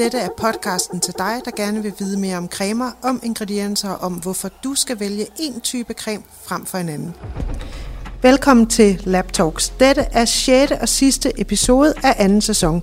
Dette er podcasten til dig, der gerne vil vide mere om cremer, om ingredienser og om, hvorfor du skal vælge en type creme frem for en anden. Velkommen til Lab Talks. Dette er 6. og sidste episode af anden sæson.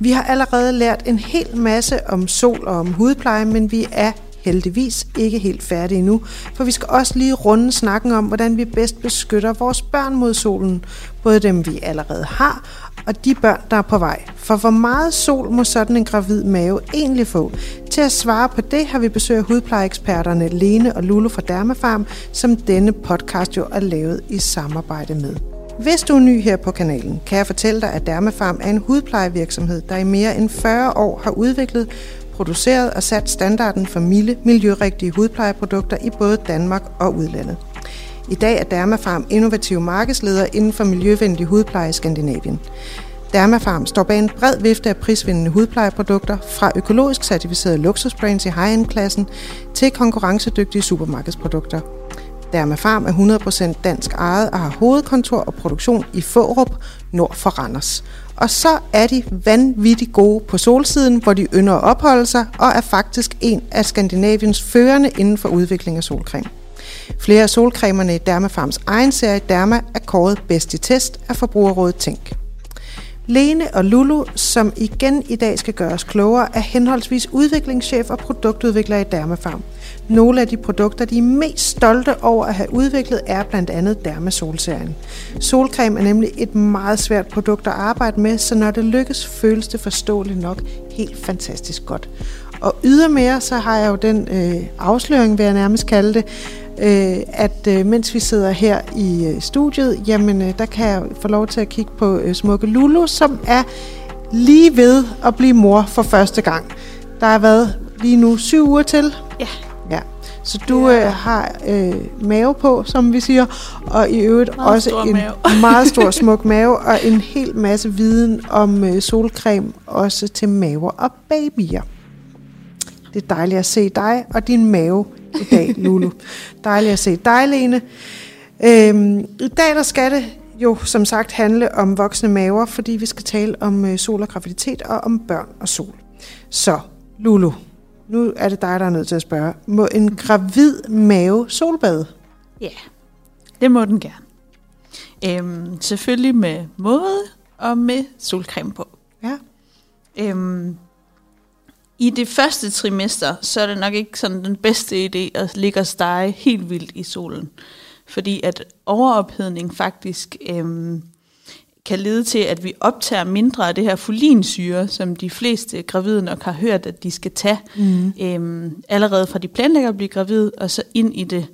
Vi har allerede lært en hel masse om sol og om hudpleje, men vi er heldigvis ikke helt færdige endnu, for vi skal også lige runde snakken om, hvordan vi bedst beskytter vores børn mod solen, både dem vi allerede har, og de børn, der er på vej. For hvor meget sol må sådan en gravid mave egentlig få? Til at svare på det har vi besøgt hudplejeeksperterne Lene og Lulu fra Dermafarm, som denne podcast jo er lavet i samarbejde med. Hvis du er ny her på kanalen, kan jeg fortælle dig, at Dermafarm er en hudplejevirksomhed, der i mere end 40 år har udviklet produceret og sat standarden for milde, miljørigtige hudplejeprodukter i både Danmark og udlandet. I dag er Dermafarm innovativ markedsleder inden for miljøvenlig hudpleje i Skandinavien. Dermafarm står bag en bred vifte af prisvindende hudplejeprodukter, fra økologisk certificerede luksusbrands i high-end-klassen til konkurrencedygtige supermarkedsprodukter. Dermafarm er 100% dansk ejet og har hovedkontor og produktion i Fårup, nord for Randers. Og så er de vanvittigt gode på solsiden, hvor de ynder at opholde sig, og er faktisk en af Skandinaviens førende inden for udvikling af solcreme. Flere af solcremerne i Dermafarms egen serie Derma er kåret bedst i test af Forbrugerrådet Tænk. Lene og Lulu, som igen i dag skal gøres klogere, er henholdsvis udviklingschef og produktudvikler i Dermafarm. Nogle af de produkter, de er mest stolte over at have udviklet, er blandt andet Dermasolserien. Solcreme er nemlig et meget svært produkt at arbejde med, så når det lykkes, føles det forståeligt nok helt fantastisk godt. Og ydermere, så har jeg jo den øh, afsløring, vil jeg nærmest kalde det, øh, at øh, mens vi sidder her i øh, studiet, jamen øh, der kan jeg få lov til at kigge på øh, smukke Lulu, som er lige ved at blive mor for første gang. Der har været lige nu syv uger til. Ja. Ja. Så du øh, har øh, mave på, som vi siger, og i øvrigt Meget også en mave. meget stor smuk mave, og en hel masse viden om øh, solcreme, også til maver og babyer. Det er dejligt at se dig og din mave i dag, Lulu. dejligt at se dig, Lene. Øhm, I dag der skal det jo som sagt handle om voksne maver, fordi vi skal tale om øh, sol og graviditet og om børn og sol. Så, Lulu, nu er det dig, der er nødt til at spørge. Må en gravid mave solbade? Ja, det må den gerne. Øhm, selvfølgelig med måde og med solcreme på. Ja. Øhm, I det første trimester, så er det nok ikke sådan den bedste idé at ligge og stege helt vildt i solen. Fordi at overophedning faktisk øhm, kan lede til, at vi optager mindre af det her folinsyre, som de fleste gravide nok har hørt, at de skal tage Mm. øhm, allerede fra de planlægger at blive gravid, og så ind i det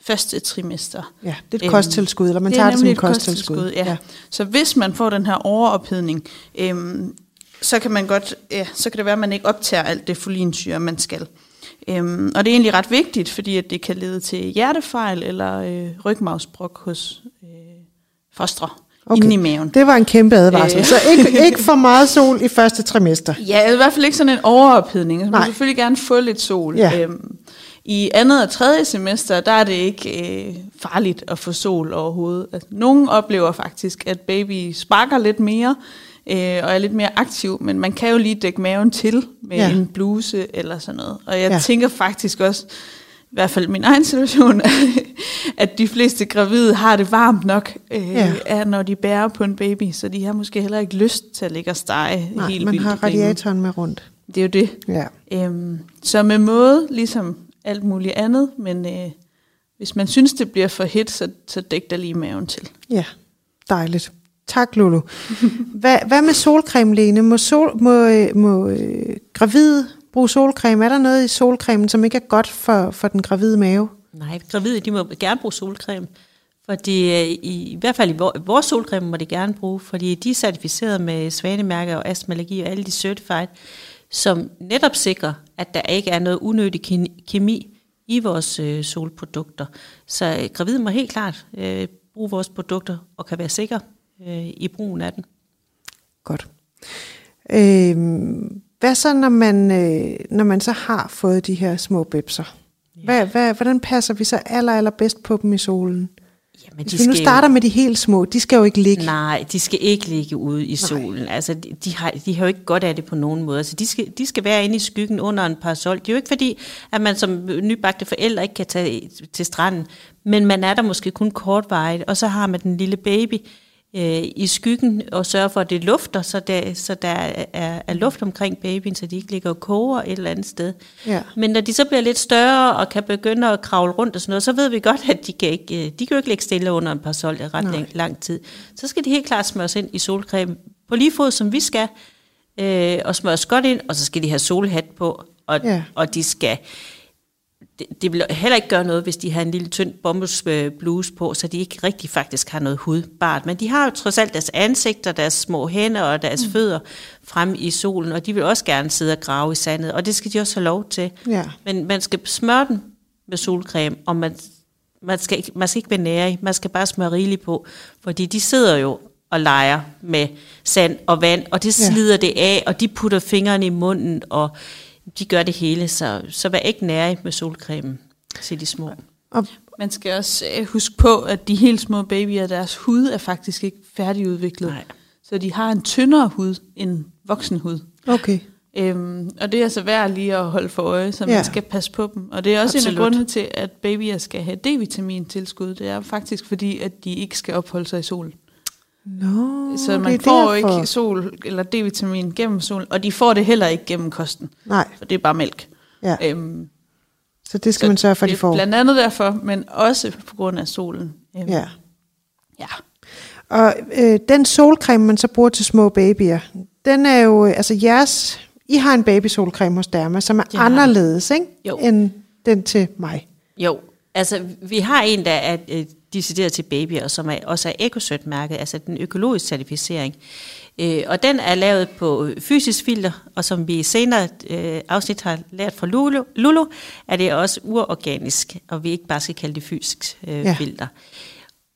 første trimester. Ja, det er et Øhm, kosttilskud, eller man det er tager det som et kosttilskud. kosttilskud, ja. Så hvis man får den her overophedning, øhm, så kan man godt, ja, så kan det være, at man ikke optager alt det folinsyre, man skal. Øhm, og det er egentlig ret vigtigt, fordi at det kan lede til hjertefejl eller øh, rygmavsbrok hos øh, fostre Okay. inde i maven. Det var en kæmpe advarsel. Øh. Så ikke, ikke for meget sol i første trimester. Ja, i hvert fald ikke sådan en overophedning. Man Nej. selvfølgelig gerne få lidt sol. Ja. Øhm, I andet og tredje semester, der er det ikke øh, farligt at få sol overhovedet. Altså, nogle oplever faktisk, at baby sparker lidt mere øh, og er lidt mere aktiv, men man kan jo lige dække maven til med Ja. en bluse eller sådan noget. Og jeg Ja. tænker faktisk også, i hvert fald min egen situation, at de fleste gravide har det varmt nok, øh, Ja. ja. når de bærer på en baby, så de har måske heller ikke lyst til at ligge og stege Nej, helt man vildt har i cremen. radiatoren med rundt. Det er jo det. Ja. Øhm, så med måde, ligesom alt muligt andet, men øh, hvis man synes, det bliver for hit, så, så dæk der lige maven til. Ja, dejligt. Tak, Lulu. Hvad, hvad med solcreme, Lene? Må, sol, må, øh, må øh, gravide bruge solcreme? Er der noget i solcremen, som ikke er godt for, for den gravide mave? Nej, gravide de må gerne bruge solcreme. Fordi øh, i, i hvert fald i vor- vores solcreme må de gerne bruge, fordi de er certificeret med svanemærker og astmallergi og alle de certified, som netop sikrer, at der ikke er noget unødig ke- kemi i vores øh, solprodukter. Så øh, gravide må helt klart øh, bruge vores produkter og kan være sikre øh, i brugen af den. Godt. Øhm, hvad så, når man, øh, når man så har fået de her små bebser? Hvad, hvad, hvordan passer vi så aller, aller bedst på dem i solen? Jamen, Hvis vi nu starter jo, med de helt små, de skal jo ikke ligge. Nej, de skal ikke ligge ude i solen. Nej. Altså, de, de, har, de har jo ikke godt af det på nogen måde. Altså, de, skal, de skal være inde i skyggen under en parasol. Det er jo ikke fordi, at man som nybagte forældre ikke kan tage til stranden, men man er der måske kun kortvarigt, og så har man den lille baby, øh, i skyggen og sørge for, at det lufter, så der, så der er, er luft omkring babyen, så de ikke ligger og koger et eller andet sted. Ja. Men når de så bliver lidt større og kan begynde at kravle rundt og sådan noget, så ved vi godt, at de kan ikke, øh, de kan jo ikke ligge stille under en par sol ret lang, lang tid. Så skal de helt klart smøres ind i solcreme på lige fod, som vi skal, øh, og smøres godt ind, og så skal de have solhat på, og, ja. og de skal det, det vil heller ikke gøre noget, hvis de har en lille tynd bomuldbluse på, så de ikke rigtig faktisk har noget hudbart. Men de har jo trods alt deres ansigter, deres små hænder og deres mm. fødder frem i solen, og de vil også gerne sidde og grave i sandet, og det skal de også have lov til. Ja. Men man skal smøre den med solcreme, og man, man, skal ikke, man skal ikke være nære man skal bare smøre rigeligt på, fordi de sidder jo og leger med sand og vand, og det slider ja. det af, og de putter fingrene i munden, og de gør det hele, så, så vær ikke nær med solcremen til de små. Og man skal også øh, huske på, at de helt små babyer, deres hud er faktisk ikke færdigudviklet. Nej. Så de har en tyndere hud end voksen hud. Okay. Øhm, og det er altså værd lige at holde for øje, så man ja. skal passe på dem. Og det er også Absolut. en af grundene til, at babyer skal have D-vitamin tilskud. Det er faktisk fordi, at de ikke skal opholde sig i solen. No, så man får derfor. ikke sol eller D-vitamin gennem solen, og de får det heller ikke gennem kosten. Nej. For det er bare mælk. Ja. Øhm, så det skal så man sørge for, at de får. Blandt andet derfor, men også på grund af solen. Øhm, ja. Ja. Og øh, den solcreme, man så bruger til små babyer, den er jo, altså jeres, I har en babysolcreme hos Derma, som er det anderledes, ikke? Jo. End den til mig. Jo, altså vi har en, der er decideret til babyer, som er, også er Ecosødt-mærket, altså den økologiske certificering. Øh, og den er lavet på fysisk filter, og som vi senere øh, afsnit har lært fra Lulu, Lulu, er det også urorganisk, og vi ikke bare skal kalde det fysisk øh, ja. filter.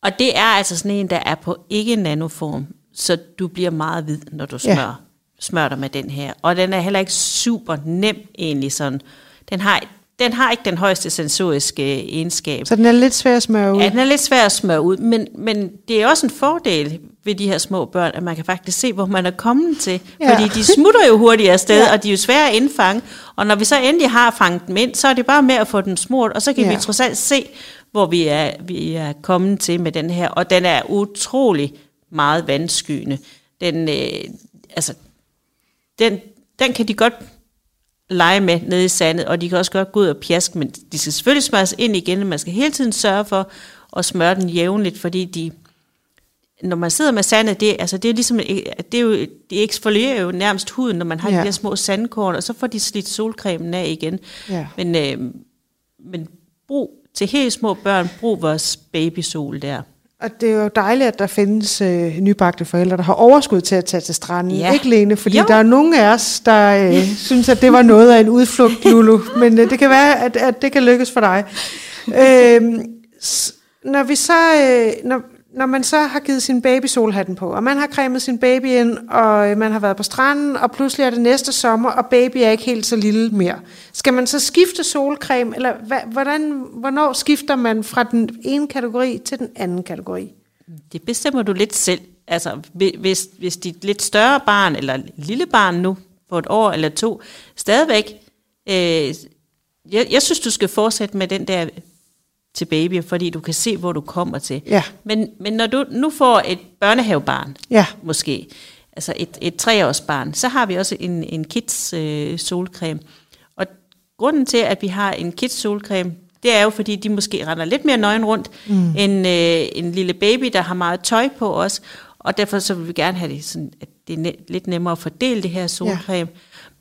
Og det er altså sådan en, der er på ikke nanoform, så du bliver meget hvid, når du smører, ja. smører dig med den her. Og den er heller ikke super nem egentlig sådan. Den har den har ikke den højeste sensoriske egenskab. Så den er lidt svær at smøre ud? Ja, den er lidt svær at smøre ud, men, men det er også en fordel ved de her små børn, at man kan faktisk se, hvor man er kommet til. Ja. Fordi de smutter jo hurtigere afsted, ja. og de er jo svære at indfange. Og når vi så endelig har fanget dem ind, så er det bare med at få den smurt, og så kan ja. vi trods alt se, hvor vi er, vi er kommet til med den her. Og den er utrolig meget vandskyende. Den, øh, altså, den, den kan de godt lege med nede i sandet, og de kan også godt gå ud og pjaske, men de skal selvfølgelig smøres ind igen, og man skal hele tiden sørge for at smøre den jævnligt, fordi de, når man sidder med sandet, det, altså det er ligesom, det er jo, de eksfolierer jo nærmest huden, når man har ja. de der små sandkorn, og så får de slidt solcremen af igen. Ja. Men, øh, men brug til helt små børn, brug vores babysol der. Og det er jo dejligt, at der findes øh, nybagte forældre, der har overskud til at tage til stranden. Ja. Ikke Lene, fordi jo. der er nogle af os, der øh, synes, at det var noget af en udflugt, Lulu. Men øh, det kan være, at, at det kan lykkes for dig. Øh, når vi så, øh, når, når man så har givet sin baby solhatten på, og man har cremet sin baby ind, og øh, man har været på stranden, og pludselig er det næste sommer, og baby er ikke helt så lille mere. Skal man så skifte solcreme, eller hvordan, hvornår skifter man fra den ene kategori til den anden kategori? Det bestemmer du lidt selv. Altså, hvis, hvis dit lidt større barn, eller lille barn nu, på et år eller to, stadigvæk, øh, jeg, jeg synes, du skal fortsætte med den der til babyer, fordi du kan se, hvor du kommer til. Ja. Men, men når du nu får et børnehavebarn, ja. måske, altså et, et treårsbarn, så har vi også en, en kids øh, solcreme. Og grunden til, at vi har en kids solcreme, det er jo, fordi de måske render lidt mere nøgen rundt, mm. end øh, en lille baby, der har meget tøj på os. Og derfor så vil vi gerne have det sådan, at det er ne- lidt nemmere at fordele det her solcreme.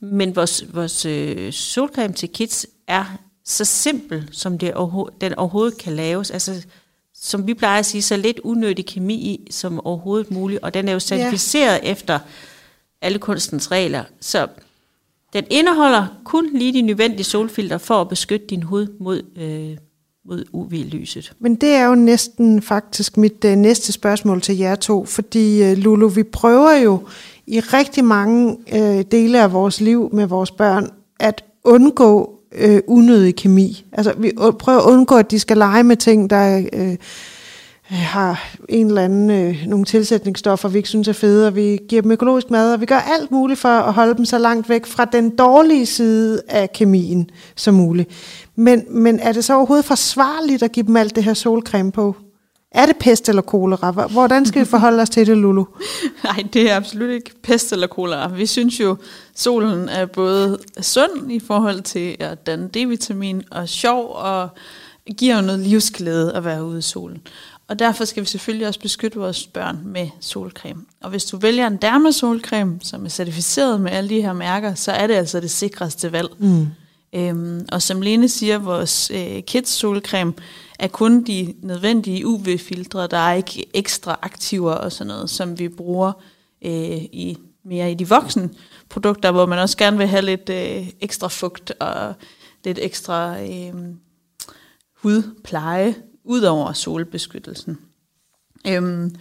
Ja. Men vores, vores øh, solcreme til kids er så simpel, som det overho- den overhovedet kan laves. Altså, som vi plejer at sige, så lidt unødig kemi i, som overhovedet muligt. Og den er jo certificeret ja. efter alle kunstens regler. Så den indeholder kun lige de nødvendige solfilter for at beskytte din hud mod, øh, mod UV-lyset. Men det er jo næsten faktisk mit øh, næste spørgsmål til jer to, fordi øh, Lulu, vi prøver jo i rigtig mange øh, dele af vores liv med vores børn at undgå øh, unødig kemi. Altså vi prøver at undgå, at de skal lege med ting, der øh, øh, har en eller anden, øh, nogle tilsætningsstoffer, vi ikke synes er fede, og vi giver dem økologisk mad, og vi gør alt muligt for at holde dem så langt væk fra den dårlige side af kemien som muligt. Men, men er det så overhovedet forsvarligt at give dem alt det her solcreme på? Er det pest eller kolera? Hvordan skal vi forholde os til det, Lulu? Nej, det er absolut ikke pest eller kolera. Vi synes jo, solen er både sund i forhold til at danne D-vitamin og sjov og giver jo noget livsglæde at være ude i solen. Og derfor skal vi selvfølgelig også beskytte vores børn med solcreme. Og hvis du vælger en dermasolcreme, som er certificeret med alle de her mærker, så er det altså det sikreste valg. Mm. Øhm, og som Lene siger, vores øh, kids solcreme er kun de nødvendige UV-filtre. Der er ikke ekstra aktiver og sådan noget, som vi bruger øh, i mere i de voksne produkter, hvor man også gerne vil have lidt øh, ekstra fugt og lidt ekstra øh, hudpleje ud over solbeskyttelsen. Øhm,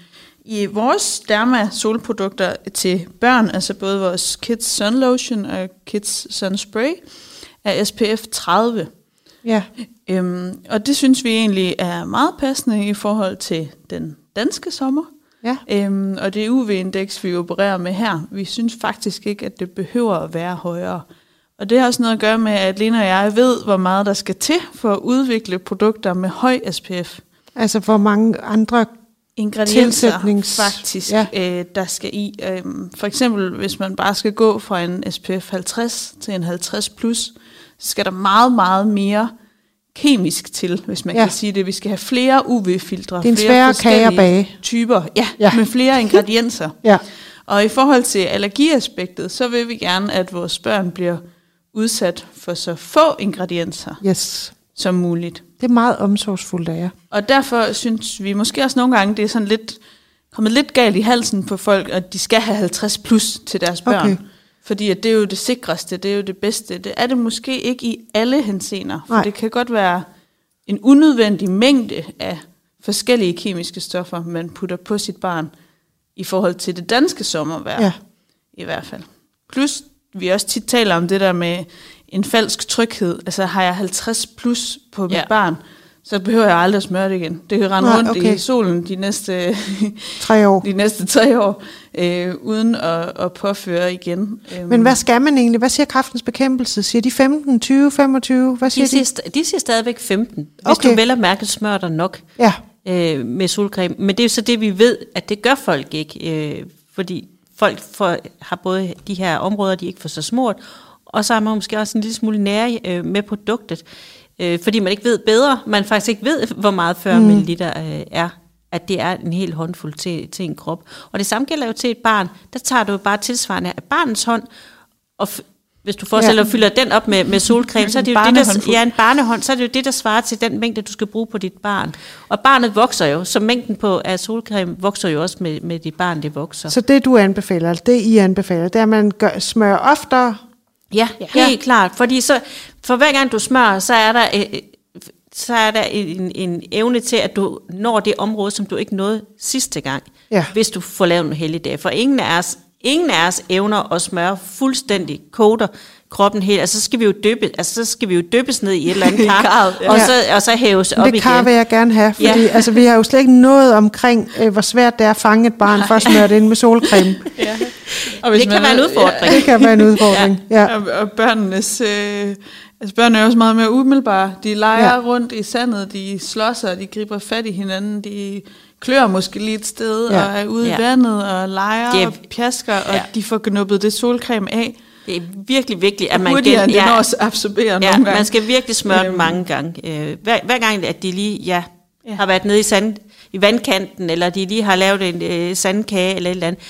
I vores Derma solprodukter til børn, altså både vores Kids Sun Lotion og Kids Sun Spray, er SPF 30. Ja. Øhm, og det synes vi egentlig er meget passende i forhold til den danske sommer. Ja. Øhm, og det UV-indeks, vi opererer med her, vi synes faktisk ikke, at det behøver at være højere. Og det har også noget at gøre med, at Lena og jeg ved, hvor meget der skal til for at udvikle produkter med høj SPF. Altså hvor mange andre ingredienser faktisk, ja. øh, der skal i. Øhm, for eksempel, hvis man bare skal gå fra en SPF 50 til en 50 plus, så skal der meget, meget mere kemisk til, hvis man ja. kan sige det. Vi skal have flere UV-filtre, er flere forskellige typer, ja, ja, med flere ingredienser. ja. Og i forhold til allergiaspektet, så vil vi gerne, at vores børn bliver udsat for så få ingredienser yes. som muligt. Det er meget omsorgsfuldt af jer. Og derfor synes vi måske også nogle gange, det er sådan lidt kommet lidt galt i halsen på folk, at de skal have 50 plus til deres børn. Okay. Fordi at det er jo det sikreste, det er jo det bedste. Det er det måske ikke i alle hensener, for Nej. det kan godt være en unødvendig mængde af forskellige kemiske stoffer, man putter på sit barn i forhold til det danske sommervejr. Ja. I hvert fald. Plus vi også tit taler om det der med en falsk tryghed. Altså har jeg 50 plus på mit ja. barn, så behøver jeg aldrig at smøre det igen. Det kan rende Nej, rundt okay. i solen de næste tre år, de næste tre år øh, uden at, at påføre igen. Øhm. Men hvad skal man egentlig? Hvad siger kraftens bekæmpelse? Siger de 15, 20, 25? Hvad siger de? De siger, de siger stadigvæk 15, hvis okay. du vel og mærke smør dig nok ja. øh, med solcreme. Men det er jo så det, vi ved, at det gør folk ikke. Øh, fordi folk får, har både de her områder, de ikke får så smurt, og så har man måske også en lille smule nære øh, med produktet, øh, fordi man ikke ved bedre, man faktisk ikke ved, hvor meget 40 mm. ml øh, er at det er en hel håndfuld til, til en krop. Og det samme gælder jo til et barn. Der tager du jo bare tilsvarende af barnets hånd, og hvis du forestiller ja. at fylder den op med, med solcreme, så er det jo det, der, ja, en barnehånd, så er det jo det, der svarer til den mængde, du skal bruge på dit barn. Og barnet vokser jo, så mængden på af solcreme vokser jo også med, med dit barn, det vokser. Så det du anbefaler, det I anbefaler, det er, at man gør, smører oftere? Ja, ja, helt ja. klart. Fordi så, for hver gang du smører, så er der, øh, så er der en, en evne til, at du når det område, som du ikke nåede sidste gang, ja. hvis du får lavet en helligdag. For ingen af os Ingen af os evner at smøre fuldstændig koder kroppen helt. Altså, så skal vi jo døbe, altså, så skal vi jo døbes ned i et eller andet kar, ja. og, så, og så hæves op igen. Det kar vil jeg gerne have, fordi ja. altså, vi har jo slet ikke noget omkring, øh, hvor svært det er at fange et barn for at smøre det ind med solcreme. ja. og hvis det kan være en udfordring. Ja. Det kan være en udfordring, ja. ja. Og, og børnenes... Øh, Altså børn er også meget mere umiddelbare. De leger ja. rundt i sandet, de slår sig, de griber fat i hinanden, de klør måske lige et sted, ja. og er ude ja. i vandet, og leger det og pjasker, og ja. de får knuppet det solcreme af. Det er virkelig vigtigt, at man Hurtigere, gen, ja, også absorberer ja, nogle gange. man skal virkelig smøre den mange gange. Øh, hver, hver gang, at de lige ja, ja. har været nede i, sand, i vandkanten, eller de lige har lavet en øh, sandkage, eller et eller andet,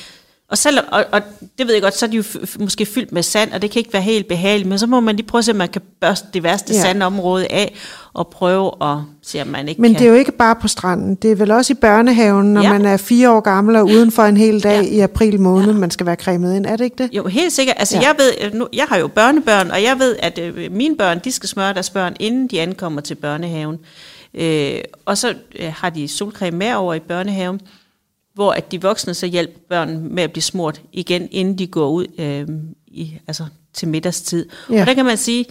og, selv, og, og det ved jeg godt, så er de jo måske fyldt med sand, og det kan ikke være helt behageligt, men så må man lige prøve at se, om man kan børste det værste ja. sandområde af, og prøve at se, om man ikke Men kan. det er jo ikke bare på stranden, det er vel også i børnehaven, når ja. man er fire år gammel og uden for en hel dag ja. i april måned, ja. man skal være cremet ind, er det ikke det? Jo, helt sikkert. Altså ja. jeg ved, nu, jeg har jo børnebørn, og jeg ved, at øh, mine børn, de skal smøre deres børn, inden de ankommer til børnehaven. Øh, og så øh, har de solcreme med over i børnehaven hvor at de voksne så hjælper børn med at blive smurt igen, inden de går ud øh, i, altså til middagstid. Ja. Og der kan man sige,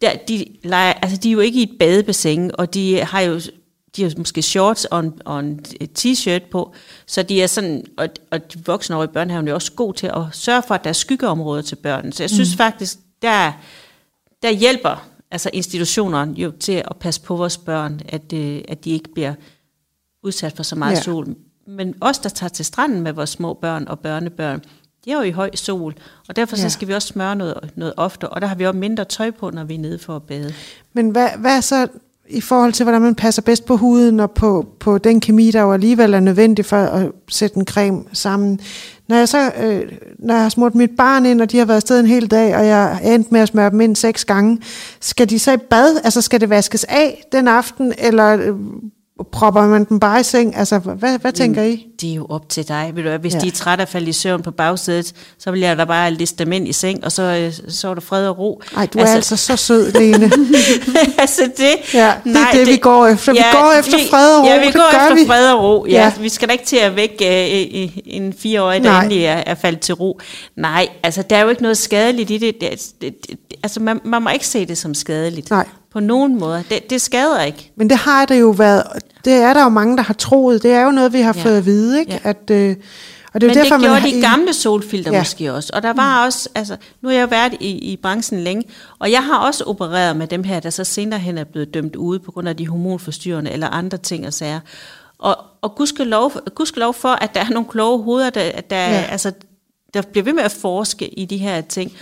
der, de, leger, altså de er jo ikke i et badebassin, og de har jo de har måske shorts og en, og en t-shirt på, så de er sådan, og, og de voksne over i børnehaven er også gode til at sørge for, at der er skyggeområder til børnene. Så jeg synes mm. faktisk, der, der hjælper altså institutionerne jo til at passe på vores børn, at, øh, at de ikke bliver udsat for så meget ja. sol. Men os, der tager til stranden med vores små børn og børnebørn, det er jo i høj sol, og derfor ja. så skal vi også smøre noget, noget ofte, og der har vi også mindre tøj på, når vi er nede for at bade. Men hvad, hvad er så i forhold til, hvordan man passer bedst på huden og på, på den kemi, der jo alligevel er nødvendig for at sætte en creme sammen. Når jeg så øh, når jeg har smurt mit barn ind, og de har været afsted en hel dag, og jeg er endt med at smøre dem ind seks gange, skal de så i bad? Altså skal det vaskes af den aften, eller øh, propper man dem bare i seng? Altså, hvad, hvad tænker I? Det er jo op til dig. Ved du, hvis ja. de er trætte af falde i søvn på bagsædet, så vil jeg da bare liste dem ind i seng, og så, øh, så er der fred og ro. Nej, du altså, er altså så sød, Lene. altså det... Ja, det nej, er det, det, vi går efter. Ja, vi går efter fred og ro. Ja, vi går efter vi. fred og ro. Ja, ja. Vi skal da ikke til at vække uh, en fireårig, der endelig er, er faldet til ro. Nej, altså der er jo ikke noget skadeligt i det. det, det, det altså man, man må ikke se det som skadeligt. Nej på nogen måde. Det, det skader ikke. Men det har det jo været, det er der jo mange, der har troet. Det er jo noget, vi har ja. fået at vide, ikke? Ja. At, øh, og det er Men derfor, det gjorde man de gamle solfilter ja. måske også. Og der var også, altså, nu har jeg været i, i branchen længe, og jeg har også opereret med dem her, der så senere hen er blevet dømt ude på grund af de hormonforstyrrende eller andre ting og sager. Og, og gudskelov, gudskelov for, at der er nogle kloge hoveder, der, der, ja. altså, der bliver ved med at forske i de her ting.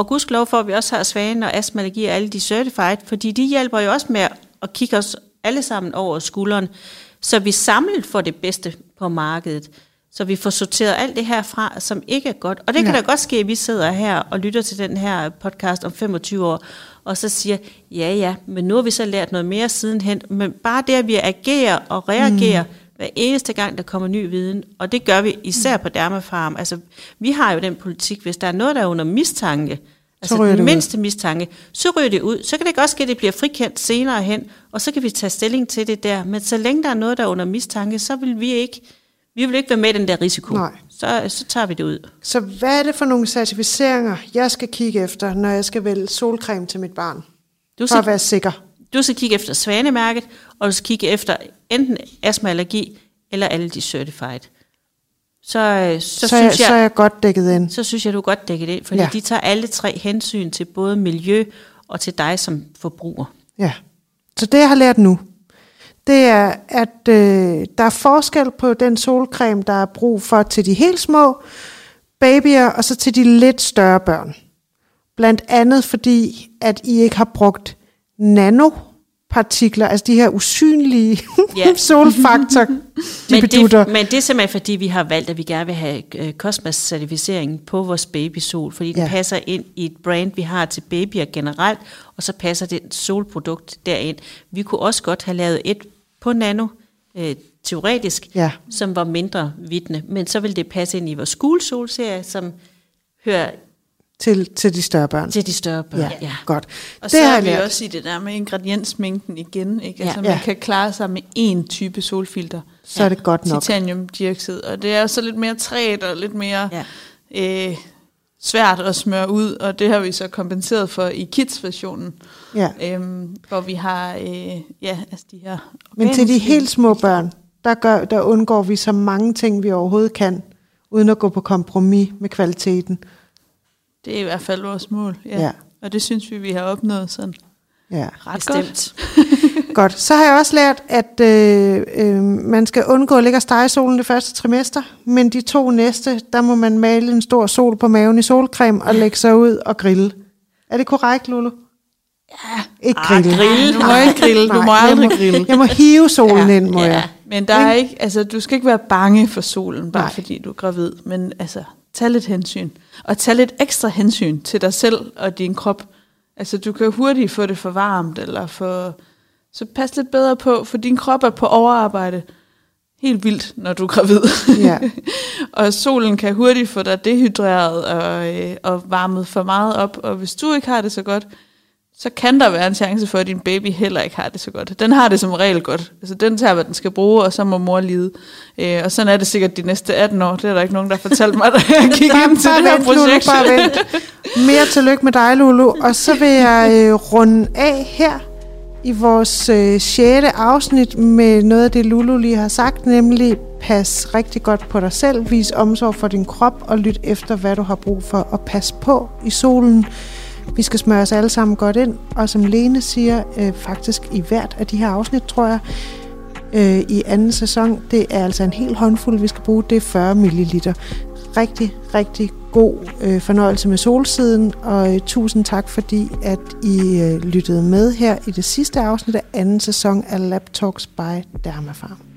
Og gudskelov for, at vi også har svane og astmallergi og alle de certified, fordi de hjælper jo også med at kigge os alle sammen over skulderen, så vi samlet får det bedste på markedet. Så vi får sorteret alt det her fra, som ikke er godt. Og det kan ja. da godt ske, at vi sidder her og lytter til den her podcast om 25 år, og så siger, ja ja, men nu har vi så lært noget mere sidenhen. Men bare det, at vi agerer og reagerer, mm hver eneste gang, der kommer ny viden, og det gør vi især på Dermafarm. Altså, vi har jo den politik, hvis der er noget, der er under mistanke, altså så den mindste ud. mistanke, så ryger det ud. Så kan det godt ske, at det bliver frikendt senere hen, og så kan vi tage stilling til det der. Men så længe der er noget, der er under mistanke, så vil vi ikke, vi vil ikke være med i den der risiko. Nej. Så, så tager vi det ud. Så hvad er det for nogle certificeringer, jeg skal kigge efter, når jeg skal vælge solcreme til mit barn? Du skal, for at være sikker. Du skal kigge efter svanemærket, og du skal kigge efter enten astmaallergi eller alle de certified. Så, øh, så, så, synes jeg, så er jeg godt dækket ind. Så synes jeg, du er godt dækket ind, fordi ja. de tager alle tre hensyn til både miljø og til dig som forbruger. Ja, så det jeg har lært nu, det er, at øh, der er forskel på den solcreme, der er brug for til de helt små babyer, og så til de lidt større børn. Blandt andet fordi, at I ikke har brugt nano partikler, altså de her usynlige ja. solfaktor men, det, men det er simpelthen fordi, vi har valgt, at vi gerne vil have uh, Cosmos-certificering på vores babysol, fordi ja. det passer ind i et brand, vi har til babyer generelt, og så passer det solprodukt derind. Vi kunne også godt have lavet et på nano, uh, teoretisk, ja. som var mindre vidne, men så vil det passe ind i vores school-solserie, som hører til, til de større børn. Til de større børn, ja. ja. Godt. Og det så er vi lært. også i det der med ingrediensmængden igen. Ikke? Altså, ja. man ja. kan klare sig med én type solfilter. Så ja. er det godt nok. Titaniumdioxid. Og det er så lidt mere træt og lidt mere ja. øh, svært at smøre ud. Og det har vi så kompenseret for i kids-versionen. Ja. Øhm, hvor vi har øh, ja, altså de her Men til de helt små børn, der, gør, der undgår vi så mange ting, vi overhovedet kan, uden at gå på kompromis med kvaliteten. Det er i hvert fald vores mål, ja. ja. Og det synes vi, vi har opnået sådan ja. ret Bestemt. godt. godt. Så har jeg også lært, at øh, øh, man skal undgå at ligge og stege solen det første trimester, men de to næste, der må man male en stor sol på maven i solcreme og lægge sig ud og grille. Er det korrekt, Lulu? Ja. Ikke grille. Ah, grille. Du må ikke grille. Du må aldrig jeg må, grille. Jeg må hive solen ja. ind, må ja. jeg. Men der er ikke, altså, du skal ikke være bange for solen, bare Nej. fordi du er gravid. Men altså, tag lidt hensyn. Og tag lidt ekstra hensyn til dig selv og din krop. Altså, du kan hurtigt få det for varmt, eller for... Så pas lidt bedre på, for din krop er på overarbejde helt vildt, når du er gravid. Ja. og solen kan hurtigt få dig dehydreret og, øh, og varmet for meget op. Og hvis du ikke har det så godt, så kan der være en chance for, at din baby heller ikke har det så godt. Den har det som regel godt. Altså, den tager, hvad den skal bruge, og så må mor lide. Øh, og sådan er det sikkert de næste 18 år. Det er der ikke nogen, der har fortalt mig, da jeg gik ind til det her vent, projekt. Lulu, bare vent. Mere tillykke med dig, Lulu. Og så vil jeg øh, runde af her. i vores øh, 6. afsnit med noget af det, Lulu lige har sagt, nemlig pas rigtig godt på dig selv, vis omsorg for din krop og lyt efter, hvad du har brug for, og pas på i solen. Vi skal smøre os alle sammen godt ind, og som Lene siger, øh, faktisk i hvert af de her afsnit, tror jeg, øh, i anden sæson, det er altså en hel håndfuld, vi skal bruge, det er 40 ml. Rigtig, rigtig god øh, fornøjelse med solsiden, og øh, tusind tak fordi, at I øh, lyttede med her i det sidste afsnit af anden sæson af Lab Talks by Dermafarm.